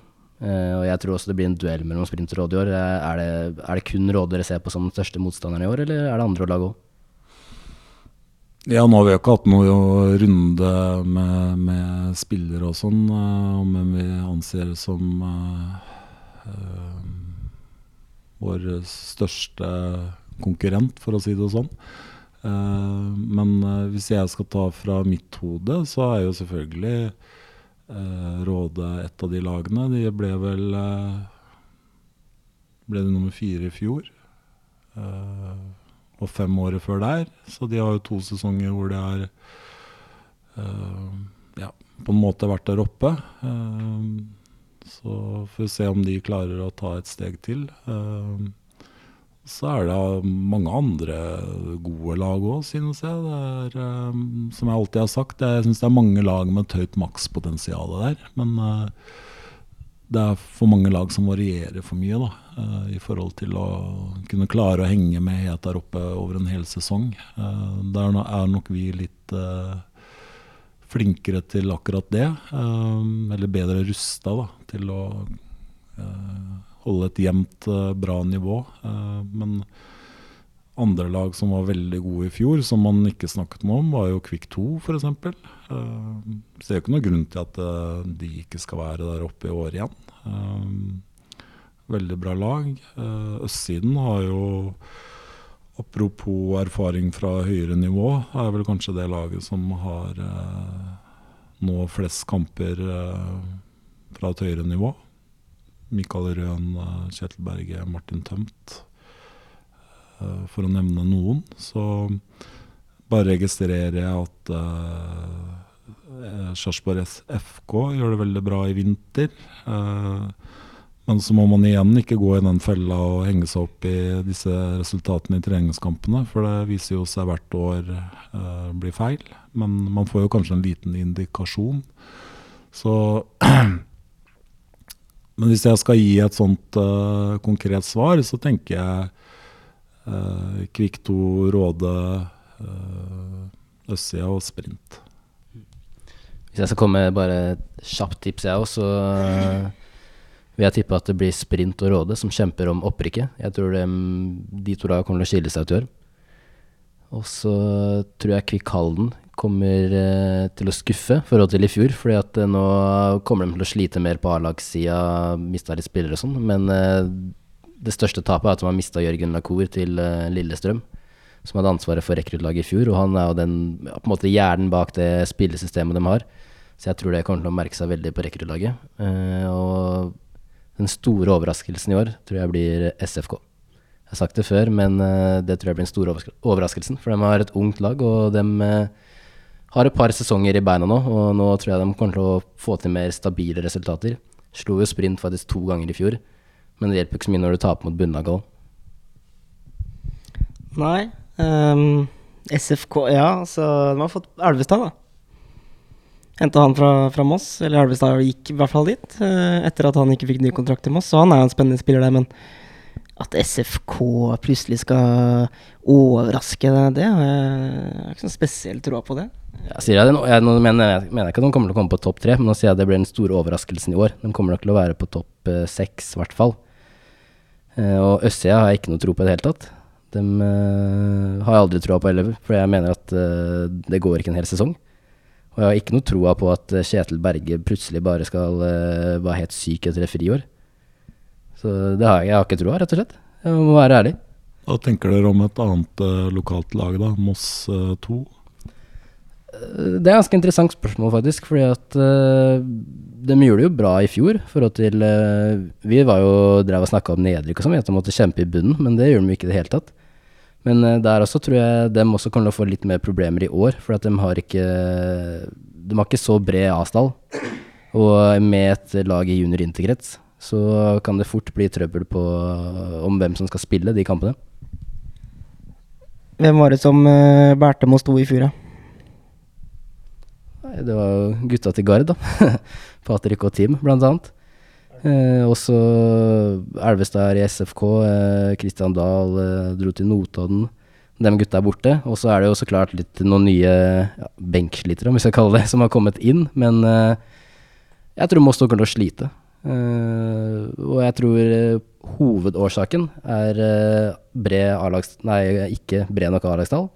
Uh, og jeg tror også det blir en duell mellom sprint og Råde i år. Eh, Er det, er det kun Råde dere ser på som den største motstanderen i år, eller er det andre lag òg? Ja, nå har vi jo ikke hatt noe runde med, med spillere og sånn, om hvem vi anser som uh, uh, vår største konkurrent, for å si det sånn. Eh, men eh, hvis jeg skal ta fra mitt hode, så er jo selvfølgelig eh, Råde et av de lagene. De ble vel Ble det nummer fire i fjor. Og fem året før der. Så de har jo to sesonger hvor de har eh, ja, på en måte vært der oppe. Så får vi se om de klarer å ta et steg til. Eh, så er det mange andre gode lag òg, synes jeg. Er, eh, som jeg alltid har sagt, jeg syns det er mange lag med et høyt makspotensial der. Men eh, det er for mange lag som varierer for mye da, eh, i forhold til å kunne klare å henge med helt der oppe over en hel sesong. Eh, der er nok vi litt flinkere til akkurat det. eh, eller bedre rusta til å holde et jevnt, eh, bra nivå. Eh, men andre lag som var veldig gode i fjor, som man ikke snakket noe om, var jo Kvikk 2 f.eks. det ser jo ikke noen grunn til at eh, de ikke skal være der oppe i år igjen. Eh, veldig bra lag. Eh, østsiden har jo Apropos erfaring fra høyere nivå, er vel kanskje det laget som har eh, nå flest kamper eh, fra et høyere nivå. Mikael Røen, eh, Kjetil Berge, Martin Tømt, eh, for å nevne noen. Så bare registrerer jeg at eh, Sarpsborg FK gjør det veldig bra i vinter. Men så må man igjen ikke gå i den fella og henge seg opp i disse resultatene i treningskampene, for det viser jo seg hvert år eh, blir feil. Men man får jo kanskje en liten indikasjon. Så Men hvis jeg skal gi et sånt uh, konkret svar, så tenker jeg uh, Kvikk 2, Råde, uh, Øssia og Sprint. Hvis jeg skal komme med bare et kjapt tips, jeg òg, så vil jeg tippe at det blir Sprint og Råde som kjemper om opprykket. Jeg tror det, de to lagene kommer til å skille seg ut i år. Og så tror jeg Kvikk Halden kommer øh, til å skuffe i forhold til i fjor. fordi at øh, nå kommer de til å slite mer på A-lagssida, mista litt spillere og sånn. Men øh, det største tapet er at de har mista Jørgen Lacour til Lillestrøm som hadde ansvaret for rekruttlaget i fjor. Og han er jo den på en måte hjernen bak det spillesystemet de har. Så jeg tror det kommer til å merke seg veldig på rekruttlaget. Eh, og den store overraskelsen i år tror jeg blir SFK. Jeg har sagt det før, men eh, det tror jeg blir den store overraskelsen. For de har et ungt lag, og de eh, har et par sesonger i beina nå. Og nå tror jeg de kommer til å få til mer stabile resultater. Slo jo sprint faktisk to ganger i fjor, men det hjelper ikke så mye når du taper mot bunnlaget òg. Nei. Um, SFK Ja, altså De har fått Elvestad, da. Henta han fra, fra Moss, eller Elvestad gikk i hvert fall dit, eh, etter at han ikke fikk ny kontrakt i Moss. Så han er jo en spennende spiller der, men at SFK plutselig skal overraske, det, det har jeg ikke sånn spesiell tro på det. Jeg sier jeg jeg, nå mener, jeg, mener ikke at de kommer til å komme på topp tre, men nå sier jeg at det blir den store overraskelsen i år. De kommer nok til å være på topp eh, seks, i hvert fall. Eh, og Østsida har jeg ikke noe tro på i det hele tatt. De eh, har jeg aldri troa på heller, for jeg mener at det går ikke en hel sesong. Og jeg har ikke noe troa på at Kjetil Berge plutselig bare skal være helt syk etter et friår. Så det har jeg, jeg har ikke troa, rett og slett. Jeg må være ærlig. Hva tenker dere om et annet uh, lokalt lag, da? Moss uh, 2? Det er et ganske interessant spørsmål, faktisk. Fordi at uh, de gjorde det jo bra i fjor. forhold til uh, Vi var jo drev og snakka om nedrykk og sånn, at de måtte kjempe i bunnen, men det gjorde de ikke i det hele tatt. Men uh, der også tror jeg de også kommer til å få litt mer problemer i år, for at de har ikke De har ikke så bred A-stall. Og med et lag i junior interkrets så kan det fort bli trøbbel på om hvem som skal spille de kampene. Hvem var det som uh, bærte med å stå i fjor, Det var jo gutta til Gard, da. Patrick og Team, blant annet. Eh, også Elvestad er i SFK. Eh, Kristian Dahl eh, dro til Notodden. De gutta er borte. Og så er det jo så klart litt noen nye ja, benkslitere, om vi skal kalle det, som har kommet inn. Men eh, jeg tror Moss kommer til å slite. Eh, og jeg tror eh, hovedårsaken er eh, bred A-lags... Nei, ikke bred nok A-lagstall.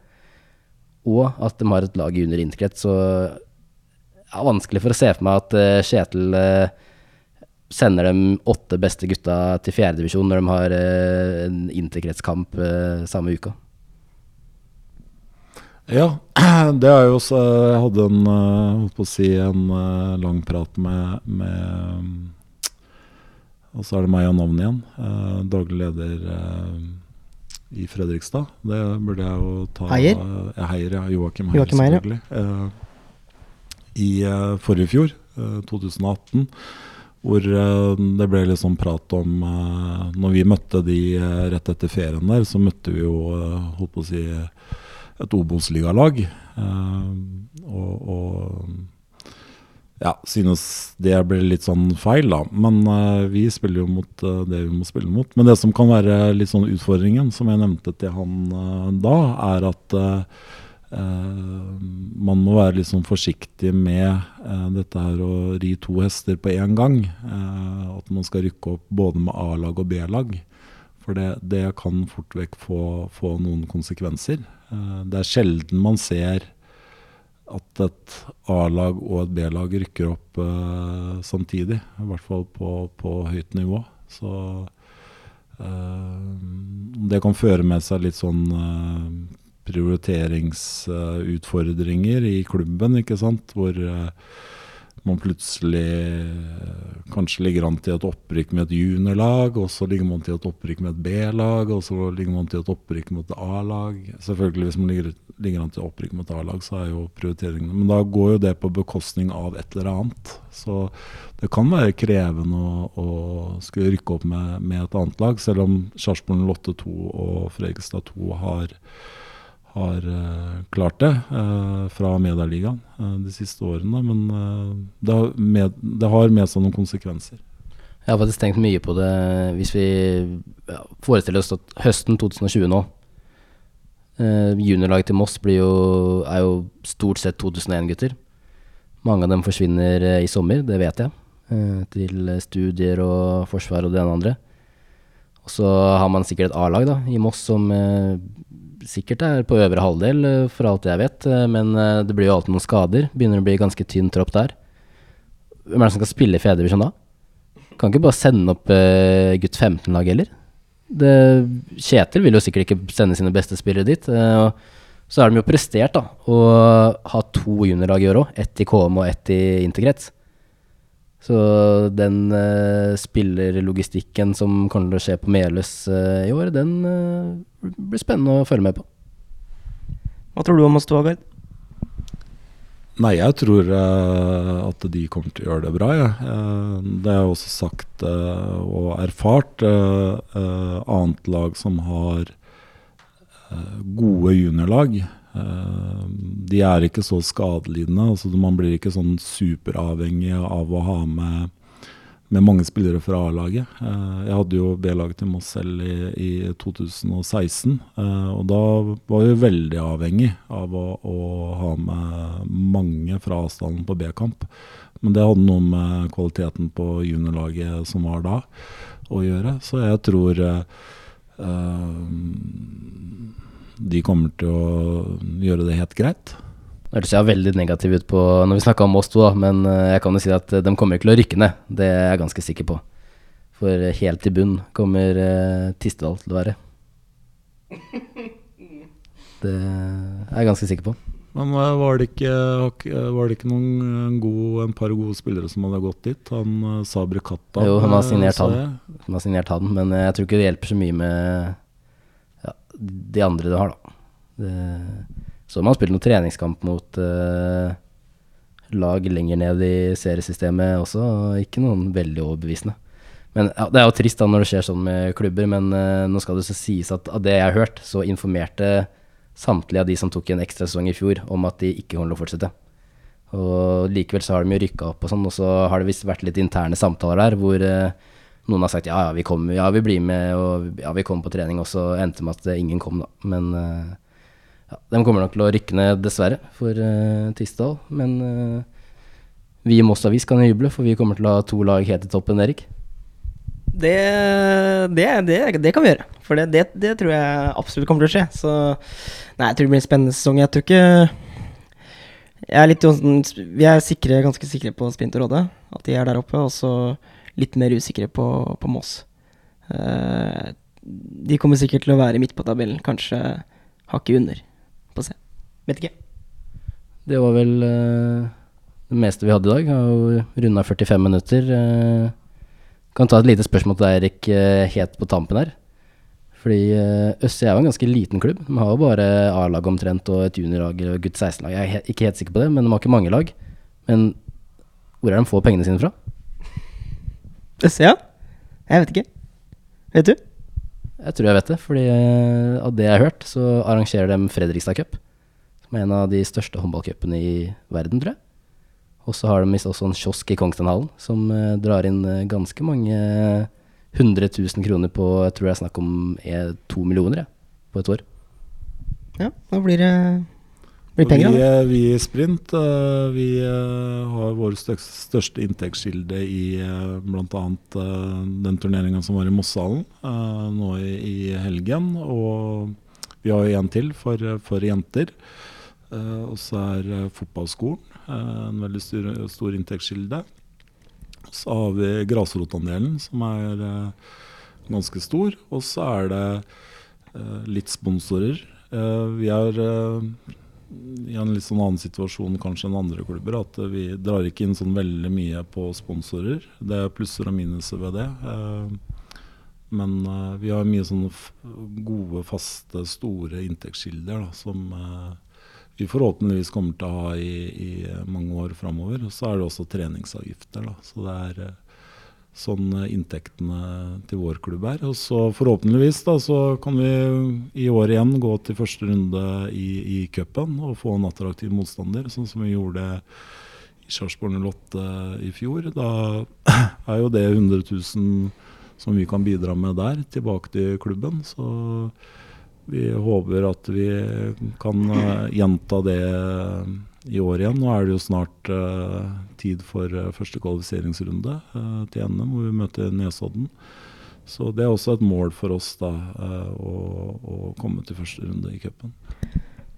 Og at de har et lag i under interkrets. Så er vanskelig for å se for meg at Kjetil sender de åtte beste gutta til fjerdedivisjon når de har en interkretskamp samme uka. Ja, det er jo også Jeg hadde en, holdt på å si, en lang prat med, med Og så er det meg og navnet igjen. eh, daglig leder eh, i Fredrikstad. Det burde jeg jo ta Heier? Ja, Heier, ja. Joakim Heier, Joachim Heier, selvfølgelig. Eh, I eh, forrige fjor, eh, 2018, hvor eh, det ble litt sånn prat om Når vi møtte de rett etter ferien der, så møtte vi jo, holdt på å si et Obos-ligalag. Og, og ja, synes det ble litt sånn feil, da. Men uh, vi spiller jo mot uh, det vi må spille mot. Men det som kan være litt sånn utfordringen, som jeg nevnte til han uh, da, er at man må være litt sånn forsiktig med dette her å ri to hester på én gang. At man skal rykke opp både med A-lag og B-lag. For det, det kan fort vekk få, få noen konsekvenser. Det er sjelden man ser at et A-lag og et B-lag rykker opp eh, samtidig. I hvert fall på, på høyt nivå. Så eh, det kan føre med seg litt sånn eh, prioriteringsutfordringer i klubben, ikke sant. Hvor eh, man plutselig eh, kanskje ligger an til et opprykk med et juniorlag, og så ligger man til et opprykk med et B-lag, og så ligger man til et opprykk mot et A-lag. Selvfølgelig, hvis man ligger, ligger an til opprykk mot A-lag, så er jo prioriteringene Men da går jo det på bekostning av et eller annet. Så det kan være krevende å, å skulle rykke opp med, med et annet lag, selv om Sarpsborg 8-2 og Fredrikstad 2 har har eh, klart det eh, fra Medialigaen eh, de siste årene. Men det, har med, det har med seg noen konsekvenser. Jeg har faktisk tenkt mye på det hvis vi forestiller oss at høsten 2020 nå eh, Juniorlaget til Moss jo, er jo stort sett 2001-gutter. Mange av dem forsvinner i sommer, det vet jeg. eh, til studier og forsvar og det ene og andre. Og så har man sikkert et A-lag da, i Moss som eh, sikkert er på øvre halvdel, eh, for alt jeg vet. eh, men eh, det blir jo alltid noen skader. Begynner å bli ganske tynn tropp der. Hvem er det som skal spille i fjerdedivisjon da? Kan ikke bare sende opp eh, gutt 15-lag heller. Det, Kjetil vil jo sikkert ikke sende sine beste spillere dit. eh, så har de jo prestert da, å ha to juniorlag i år òg. Ett i KM og ett i Interkrets. Så den uh, spillerlogistikken som kommer til å skje på Meløs uh, i år, den uh, blir spennende å følge med på. Hva tror du om oss, Gard? Nei, jeg tror at de kommer til å gjøre det bra. Ja. Eh, det er også sagt og erfart. annet lag som har eh, gode juniorlag, de er ikke så skadelidende. altså Man blir ikke sånn superavhengig av å ha med, med mange spillere fra A-laget. Eh, jeg hadde jo B-laget til Moss selv i, i 2016, eh, og da var vi veldig avhengig av å, å ha med mange fra avstanden på B-kamp. Men det hadde noe med kvaliteten på juniorlaget som var da, å gjøre. Så jeg tror eh, eh, de kommer til å gjøre det helt greit. Det hørtes jeg veldig negativ ut på når vi snakka om oss to, da, men eh, jeg kan jo si at eh, de kommer ikke til å rykke ned. Det er jeg ganske sikker på. For eh, helt i bunn kommer Tistedal til å være. Det er jeg ganske sikker på. Men var det ikke, var det ikke noen gode, en par gode spillere som hadde gått dit? Han Sabri Katta Jo, han har signert han. Han har signert han, men jeg tror ikke det hjelper så mye med de andre du har, da. Det, så har man spilt noen treningskamp mot uh, lag lenger ned i seriesystemet også, og ikke noen veldig overbevisende. Men ja, Det er jo trist da når det skjer sånn med klubber, men uh, nå skal det så sies at av det jeg har hørt, så informerte samtlige av de som tok en ekstra sesong i fjor, om at de ikke kommer til å fortsette. Og likevel så har de jo rykka opp og sånn, og så har det visst vært litt interne samtaler der hvor eh, noen har sagt ja, ja, vi kommer, ja, vi blir med, og ja, vi kommer på trening, og så endte det med at ingen kom, da. Men eh, ja, de kommer nok til å rykke ned, dessverre, for uh, Tisdal. Men uh, vi i Moss Avis kan juble, for vi kommer til å ha to lag helt i toppen, Erik. Det, det, det, det kan vi gjøre. For det, det, det tror jeg absolutt kommer til å skje. Så Nei, jeg tror det blir en spennende sesong. Jeg tror ikke Jeg er litt sånn Vi er sikre, ganske sikre på Sprint og Råde, at de er der oppe. Og så litt mer usikre på, på Moss. Uh, de kommer sikkert til å være midt på tabellen, kanskje hakket under. På se. Vet ikke. Det var vel uh, det meste vi hadde i dag. Har jo runda 45 minutter. Uh, kan ta et lite spørsmål til deg, Erik, uh, helt på tampen her. Fordi uh, Øssi er jo en ganske liten klubb. De har jo bare A-lag omtrent og et juniorlag og gutt 16-lag. Jeg er he ikke helt sikker på det, men de har ikke mange lag. Men hvor er de får pengene sine fra? Østsida? Jeg vet ikke. Vet du? Jeg tror jeg vet det, fordi uh, av det jeg har hørt, så arrangerer de Fredrikstad Cup. Som er en av de største håndballcupene i verden, tror jeg. Og så har de visst også en kiosk i Kongsvingshallen som uh, drar inn uh, ganske mange hundre tusen kroner på Jeg tror det er snakk om eh, to millioner jeg, på et år. Ja, da blir det blir penger, vi, da. eh, vi i Sprint eh, vi eh, har vår største, inntektskilde i bl.a. Den turneringa som var i Mosshallen nå i, helgen. Og vi har jo en til for, for jenter. Og så er fotballskolen en veldig stor, stor inntektskilde. Så har vi grasrotandelen, som er ganske stor. Og så er det litt sponsorer. Vi er i en litt sånn annen situasjon kanskje enn andre klubber. At vi drar ikke inn sånn veldig mye på sponsorer. Det er plusser og minuser ved det. Eh, men eh, vi har mye sånne gode, faste, store inntektskilder da, som eh, vi forhåpentligvis kommer til å ha i, i mange år framover. Så er det også treningsavgifter. Da. Så det er sånn eh, inntektene til vår klubb er. Og så forhåpentligvis da, så kan vi i år igjen gå til første runde i, i cupen og få en attraktiv motstander, sånn som vi gjorde i Sarpsborg 08 i fjor. Da er jo det 100 000 som vi kan bidra med der, tilbake til klubben. Så vi håper at vi kan uh, gjenta det i år igjen. Nå er det jo snart uh, tid for uh, første kvalifiseringsrunde til NM, hvor vi møter Nesodden. Så det er også et mål for oss da, å, å, komme til første runde i cupen.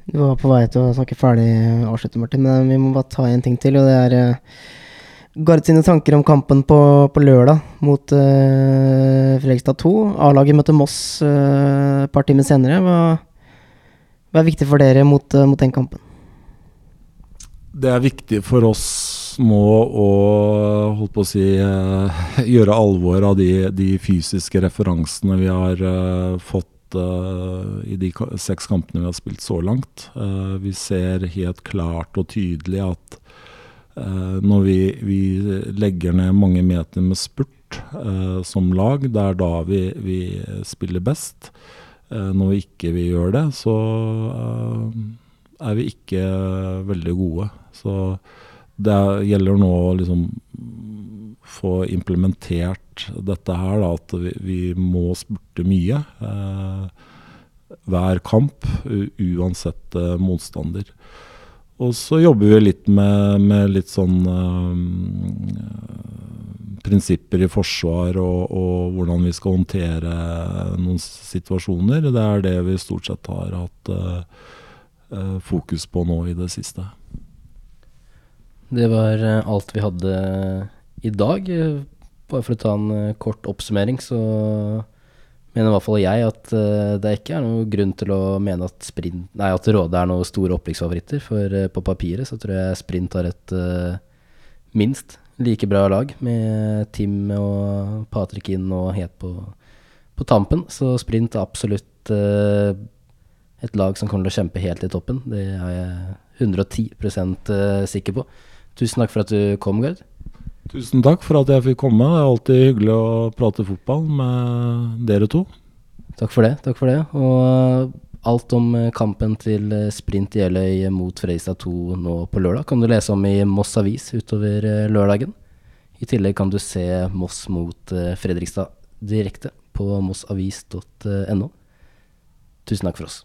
Du var på vei til å snakke ferdig, avslutte, Martin, men vi må bare ta en ting til. og det er Gard sine tanker om kampen på, på lørdag mot uh, Fredrikstad 2. A-laget møter Moss uh, et par timer senere. Hva, hva, er viktig for dere mot, uh, mot, den kampen? Det er viktig for oss nå å holdt på å si, gjøre alvor av de, de, fysiske referansene vi har fått i de seks kampene vi har spilt så langt. vi ser helt klart og tydelig at når vi, vi, legger ned mange meter med spurt som lag, det er da vi, vi spiller best. Når vi ikke vil gjøre det, så er vi ikke veldig gode. Så det gjelder nå å liksom få implementert dette her, da, at vi, vi, må spurte mye. hver kamp, uansett motstander. Og så jobber vi litt med, med litt sånn eh, prinsipper i forsvar og, og, hvordan vi skal håndtere noen situasjoner. Det er det vi stort sett har hatt uh, fokus på nå i det siste. Det var alt vi hadde i dag. Bare for å ta en kort oppsummering, så mener i hvert fall jeg at det ikke er noen grunn til å mene at, sprint, nei, at Råde er noen store opprykksfavoritter. For på papiret så tror jeg Sprint har et minst like bra lag, med Tim og Patrick inn og helt på, på tampen, så Sprint er absolutt eh, et lag som kommer til å kjempe helt i toppen. Det er jeg 110 eh, sikker på. Tusen takk for at du kom, Gard. Tusen takk for at jeg fikk komme. Det er alltid hyggelig å prate fotball med dere to. Takk for det. takk for det. Og alt om eh, kampen til sprint Sprint Jeløy mot Fredrikstad 2 nå på lørdag kan du lese om i Moss Avis utover eh, lørdagen. I tillegg kan du se Moss mot eh, Fredrikstad direkte på mossavis.no. Tusen takk for oss.